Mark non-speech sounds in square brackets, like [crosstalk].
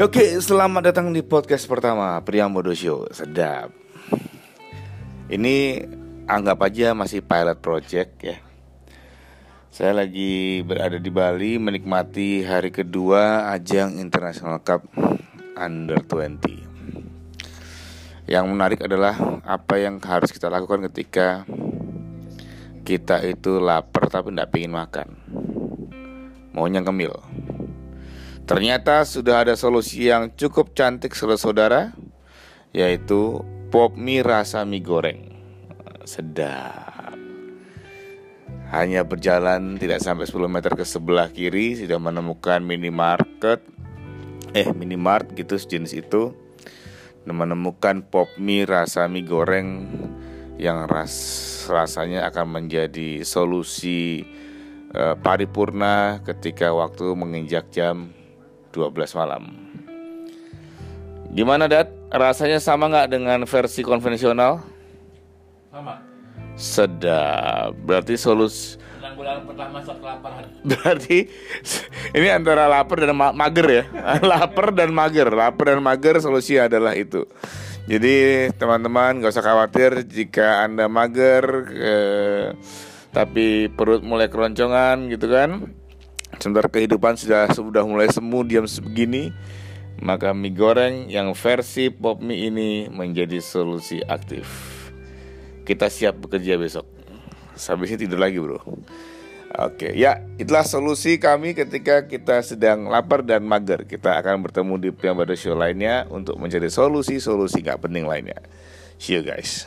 Oke, selamat datang di podcast pertama Priambodo Show. Sedap. Ini anggap aja masih pilot project ya. Saya lagi berada di Bali menikmati hari kedua ajang International Cup Under 20. Yang menarik adalah apa yang harus kita lakukan ketika kita itu lapar tapi tidak ingin makan. Maunya kemil. Ternyata sudah ada solusi yang cukup cantik saudara-saudara Yaitu pop mie rasa mie goreng. Sedap. Hanya berjalan tidak sampai 10 meter ke sebelah kiri Sudah menemukan minimarket. Eh minimart gitu sejenis itu. Menemukan pop mie rasa mie goreng Yang ras rasanya akan menjadi solusi uh, paripurna ketika waktu menginjak jam 12 malam. Gimana Dat? Rasanya sama nggak dengan versi konvensional? Sama. Sedap. Berarti solus. Penanggulangan pertama saat kelaparan. [laughs] Berarti ini antara lapar dan ma mager ya. [laughs] lapar dan mager. Lapar dan mager solusi adalah itu. Jadi teman-teman gak usah khawatir jika anda mager, eh, tapi perut mulai keroncongan gitu kan sebentar kehidupan sudah sudah mulai semu diam sebegini maka mie goreng yang versi pop mie ini menjadi solusi aktif kita siap bekerja besok habis ini tidur lagi bro Oke, ya itulah solusi kami ketika kita sedang lapar dan mager. Kita akan bertemu di Priambada Show lainnya untuk mencari solusi-solusi gak penting lainnya. See you guys.